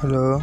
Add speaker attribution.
Speaker 1: hello.